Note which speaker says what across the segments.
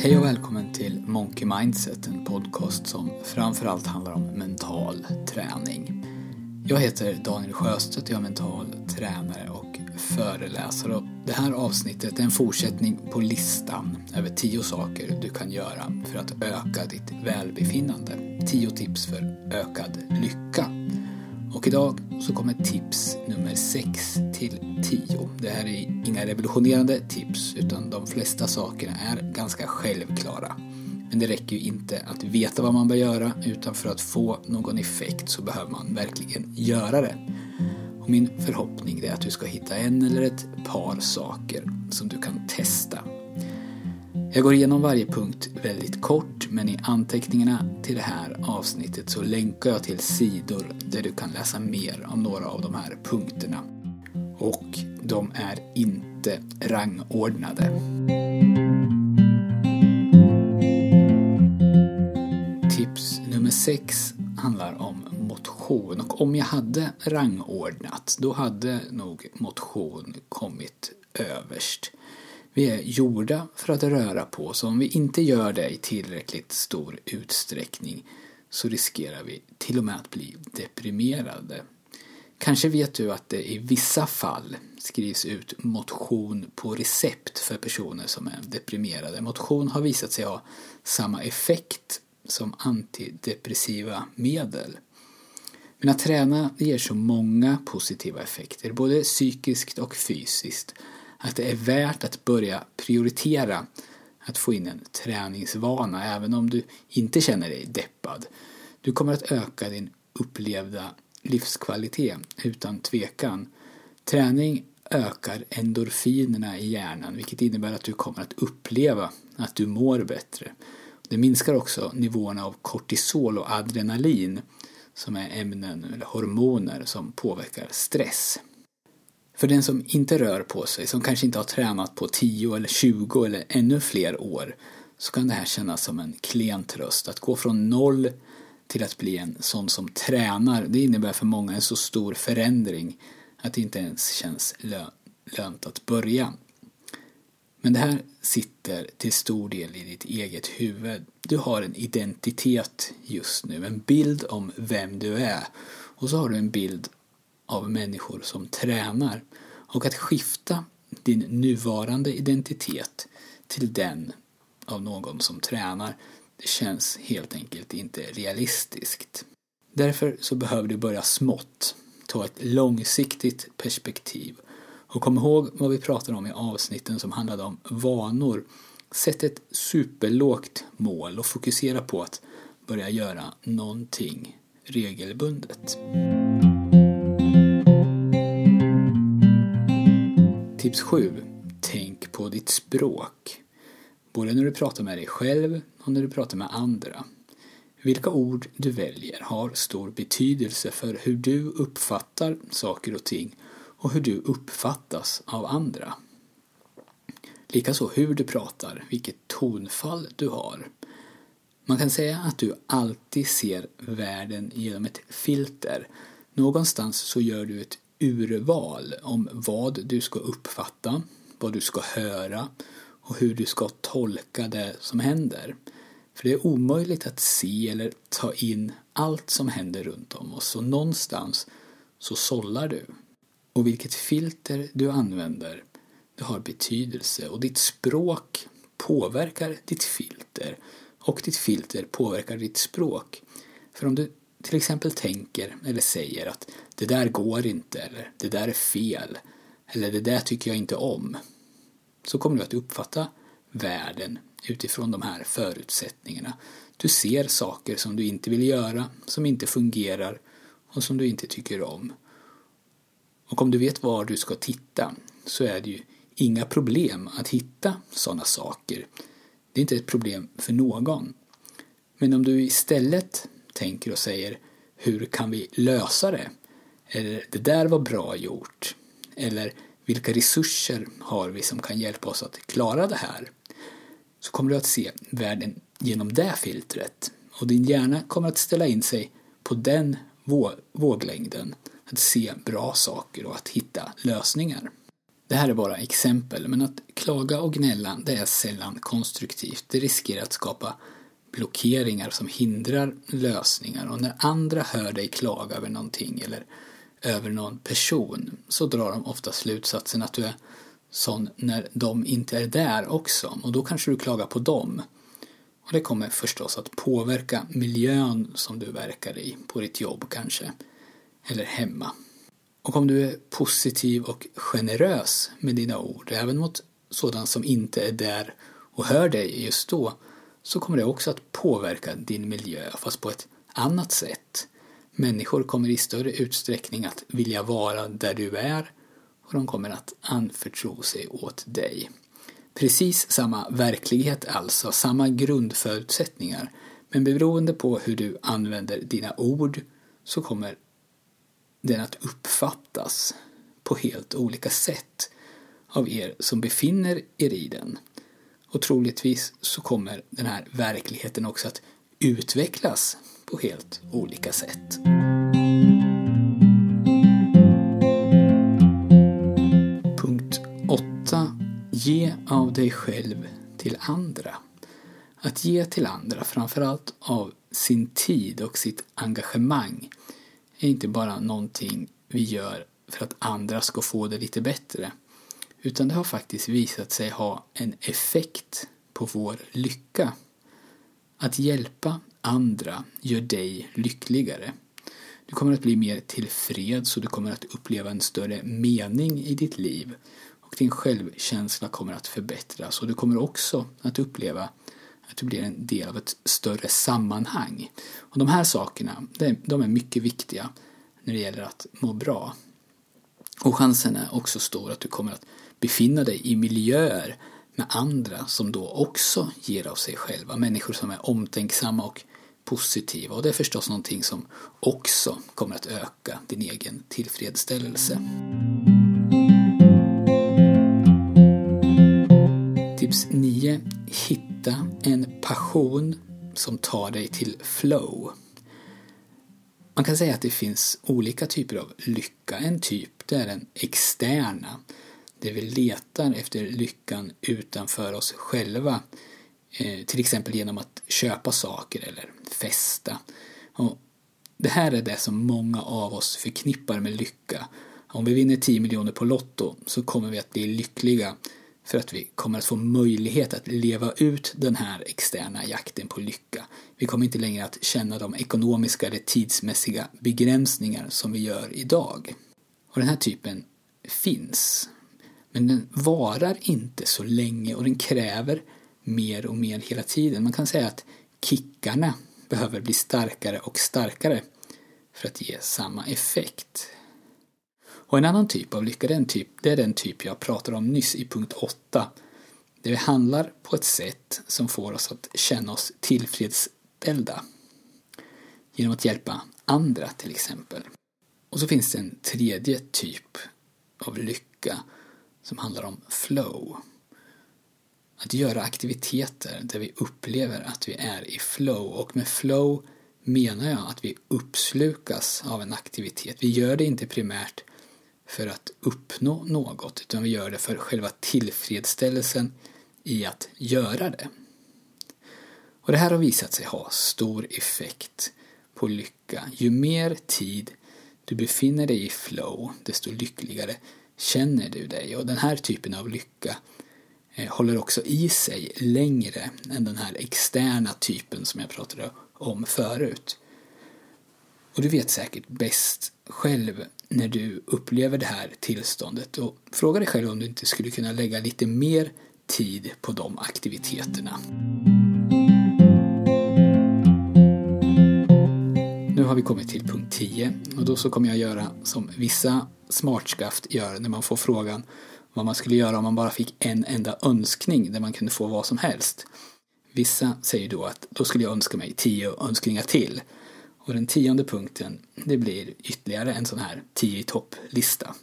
Speaker 1: Hej och välkommen till Monkey Mindset, en podcast som framförallt handlar om mental träning. Jag heter Daniel Sjöstedt, jag är mental tränare och föreläsare. Och det här avsnittet är en fortsättning på listan över tio saker du kan göra för att öka ditt välbefinnande. Tio tips för ökad lycka. Och idag så kommer tips nummer 6 till 10. Det här är inga revolutionerande tips utan de flesta sakerna är ganska självklara. Men det räcker ju inte att veta vad man bör göra utan för att få någon effekt så behöver man verkligen göra det. Och min förhoppning är att du ska hitta en eller ett par saker som du kan testa jag går igenom varje punkt väldigt kort men i anteckningarna till det här avsnittet så länkar jag till sidor där du kan läsa mer om några av de här punkterna. Och de är inte rangordnade. Tips nummer 6 handlar om motion och om jag hade rangordnat då hade nog motion kommit överst. Vi är gjorda för att röra på oss. och Om vi inte gör det i tillräckligt stor utsträckning så riskerar vi till och med att bli deprimerade. Kanske vet du att det i vissa fall skrivs ut motion på recept för personer som är deprimerade. Motion har visat sig ha samma effekt som antidepressiva medel. Men att träna ger så många positiva effekter, både psykiskt och fysiskt, att det är värt att börja prioritera att få in en träningsvana även om du inte känner dig deppad. Du kommer att öka din upplevda livskvalitet utan tvekan. Träning ökar endorfinerna i hjärnan vilket innebär att du kommer att uppleva att du mår bättre. Det minskar också nivåerna av kortisol och adrenalin som är ämnen eller hormoner som påverkar stress. För den som inte rör på sig, som kanske inte har tränat på 10 eller 20 eller ännu fler år, så kan det här kännas som en klen tröst. Att gå från noll till att bli en sån som tränar, det innebär för många en så stor förändring att det inte ens känns lö lönt att börja. Men det här sitter till stor del i ditt eget huvud. Du har en identitet just nu, en bild om vem du är. Och så har du en bild av människor som tränar och att skifta din nuvarande identitet till den av någon som tränar det känns helt enkelt inte realistiskt. Därför så behöver du börja smått, ta ett långsiktigt perspektiv och kom ihåg vad vi pratade om i avsnitten som handlade om vanor. Sätt ett superlågt mål och fokusera på att börja göra någonting regelbundet. Tips 7. Tänk på ditt språk. Både när du pratar med dig själv och när du pratar med andra. Vilka ord du väljer har stor betydelse för hur du uppfattar saker och ting och hur du uppfattas av andra. Likaså hur du pratar, vilket tonfall du har. Man kan säga att du alltid ser världen genom ett filter. Någonstans så gör du ett urval om vad du ska uppfatta, vad du ska höra och hur du ska tolka det som händer. För det är omöjligt att se eller ta in allt som händer runt om oss så någonstans så sållar du. Och vilket filter du använder det har betydelse och ditt språk påverkar ditt filter och ditt filter påverkar ditt språk. För om du till exempel tänker eller säger att det där går inte eller det där är fel eller det där tycker jag inte om så kommer du att uppfatta världen utifrån de här förutsättningarna. Du ser saker som du inte vill göra, som inte fungerar och som du inte tycker om. Och om du vet var du ska titta så är det ju inga problem att hitta sådana saker. Det är inte ett problem för någon. Men om du istället tänker och säger hur kan vi lösa det? Eller det där var bra gjort. Eller vilka resurser har vi som kan hjälpa oss att klara det här? Så kommer du att se världen genom det filtret. Och din hjärna kommer att ställa in sig på den våglängden. Att se bra saker och att hitta lösningar. Det här är bara exempel, men att klaga och gnälla det är sällan konstruktivt. Det riskerar att skapa blockeringar som hindrar lösningar och när andra hör dig klaga över någonting eller över någon person så drar de ofta slutsatsen att du är sån när de inte är där också och då kanske du klagar på dem. Och det kommer förstås att påverka miljön som du verkar i, på ditt jobb kanske, eller hemma. Och om du är positiv och generös med dina ord, även mot sådant som inte är där och hör dig just då, så kommer det också att påverka din miljö, fast på ett annat sätt. Människor kommer i större utsträckning att vilja vara där du är och de kommer att anförtro sig åt dig. Precis samma verklighet alltså, samma grundförutsättningar, men beroende på hur du använder dina ord så kommer den att uppfattas på helt olika sätt av er som befinner er i den. Och troligtvis så kommer den här verkligheten också att utvecklas på helt olika sätt. Punkt 8. Ge av dig själv till andra. Att ge till andra, framförallt av sin tid och sitt engagemang, är inte bara någonting vi gör för att andra ska få det lite bättre. Utan det har faktiskt visat sig ha en effekt på vår lycka. Att hjälpa andra gör dig lyckligare. Du kommer att bli mer tillfreds och du kommer att uppleva en större mening i ditt liv. Och din självkänsla kommer att förbättras och du kommer också att uppleva att du blir en del av ett större sammanhang. Och de här sakerna, de är mycket viktiga när det gäller att må bra. Och chansen är också stor att du kommer att befinna dig i miljöer med andra som då också ger av sig själva. Människor som är omtänksamma och positiva. Och det är förstås någonting som också kommer att öka din egen tillfredsställelse. Tips 9. Hitta en passion som tar dig till flow. Man kan säga att det finns olika typer av lycka. En typ det är den externa, där vi letar efter lyckan utanför oss själva. Eh, till exempel genom att köpa saker eller festa. Och det här är det som många av oss förknippar med lycka. Om vi vinner 10 miljoner på Lotto så kommer vi att bli lyckliga för att vi kommer att få möjlighet att leva ut den här externa jakten på lycka. Vi kommer inte längre att känna de ekonomiska eller tidsmässiga begränsningar som vi gör idag. Och den här typen finns. Men den varar inte så länge och den kräver mer och mer hela tiden. Man kan säga att kickarna behöver bli starkare och starkare för att ge samma effekt. Och en annan typ av lycka, den typ, det är den typ jag pratade om nyss i punkt 8. Där vi handlar på ett sätt som får oss att känna oss tillfredsställda. Genom att hjälpa andra till exempel. Och så finns det en tredje typ av lycka som handlar om flow. Att göra aktiviteter där vi upplever att vi är i flow och med flow menar jag att vi uppslukas av en aktivitet. Vi gör det inte primärt för att uppnå något utan vi gör det för själva tillfredsställelsen i att göra det. Och det här har visat sig ha stor effekt på lycka. Ju mer tid du befinner dig i flow, desto lyckligare känner du dig. Och den här typen av lycka eh, håller också i sig längre än den här externa typen som jag pratade om förut. Och du vet säkert bäst själv när du upplever det här tillståndet och fråga dig själv om du inte skulle kunna lägga lite mer tid på de aktiviteterna. Nu har vi kommit till punkt 10 och då så kommer jag göra som vissa smartskaft gör när man får frågan vad man skulle göra om man bara fick en enda önskning där man kunde få vad som helst. Vissa säger då att då skulle jag önska mig tio önskningar till. Och den tionde punkten, det blir ytterligare en sån här tio i topp-lista.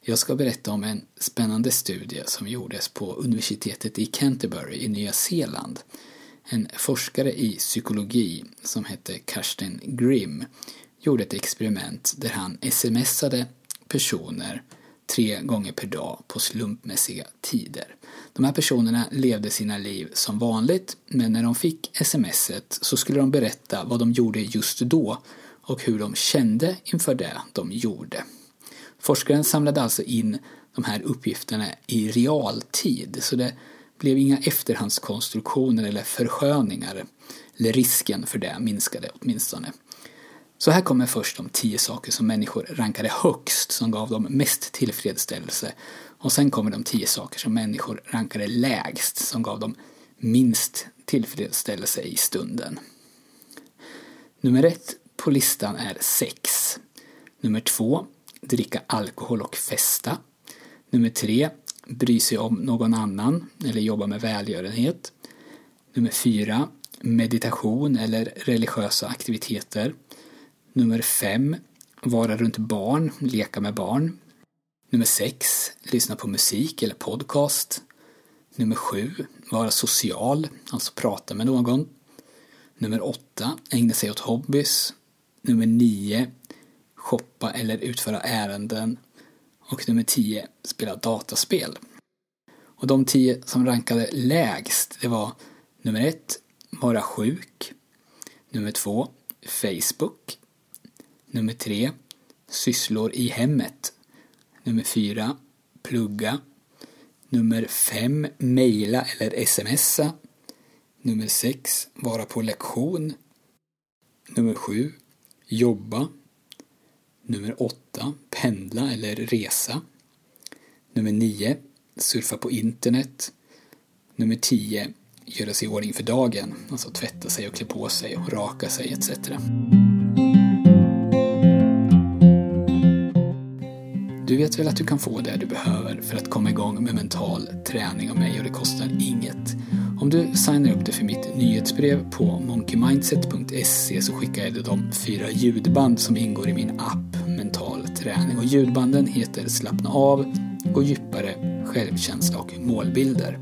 Speaker 1: Jag ska berätta om en spännande studie som gjordes på universitetet i Canterbury i Nya Zeeland en forskare i psykologi som hette Karsten Grimm gjorde ett experiment där han smsade personer tre gånger per dag på slumpmässiga tider. De här personerna levde sina liv som vanligt men när de fick smset så skulle de berätta vad de gjorde just då och hur de kände inför det de gjorde. Forskaren samlade alltså in de här uppgifterna i realtid så det blev inga efterhandskonstruktioner eller försköningar. Eller risken för det minskade åtminstone. Så här kommer först de tio saker som människor rankade högst som gav dem mest tillfredsställelse. Och sen kommer de tio saker som människor rankade lägst som gav dem minst tillfredsställelse i stunden. Nummer ett på listan är sex. Nummer två, dricka alkohol och festa. Nummer tre, bry sig om någon annan eller jobba med välgörenhet. Nummer fyra, meditation eller religiösa aktiviteter. Nummer fem, vara runt barn, leka med barn. Nummer sex, lyssna på musik eller podcast. Nummer sju, vara social, alltså prata med någon. Nummer åtta, ägna sig åt hobbys. Nummer nio, shoppa eller utföra ärenden. Och nummer tio, spela dataspel. Och de tio som rankade lägst, det var nummer ett, vara sjuk. Nummer två, Facebook. Nummer tre, sysslor i hemmet. Nummer fyra, plugga. Nummer fem, mejla eller smsa. Nummer sex, vara på lektion. Nummer sju, jobba. Nummer åtta, pendla eller resa. Nummer nio, surfa på internet. Nummer tio, göra sig i ordning för dagen, alltså tvätta sig och klä på sig och raka sig etc. Du vet väl att du kan få det du behöver för att komma igång med mental träning av mig och det kostar inget. Om du signar upp dig för mitt nyhetsbrev på monkeymindset.se så skickar jag dig de fyra ljudband som ingår i min app Mental träning. Och ljudbanden heter Slappna av, Gå djupare, Självkänsla och Målbilder.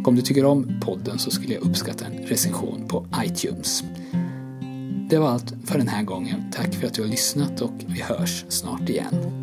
Speaker 1: Och om du tycker om podden så skulle jag uppskatta en recension på iTunes. Det var allt för den här gången. Tack för att du har lyssnat och vi hörs snart igen.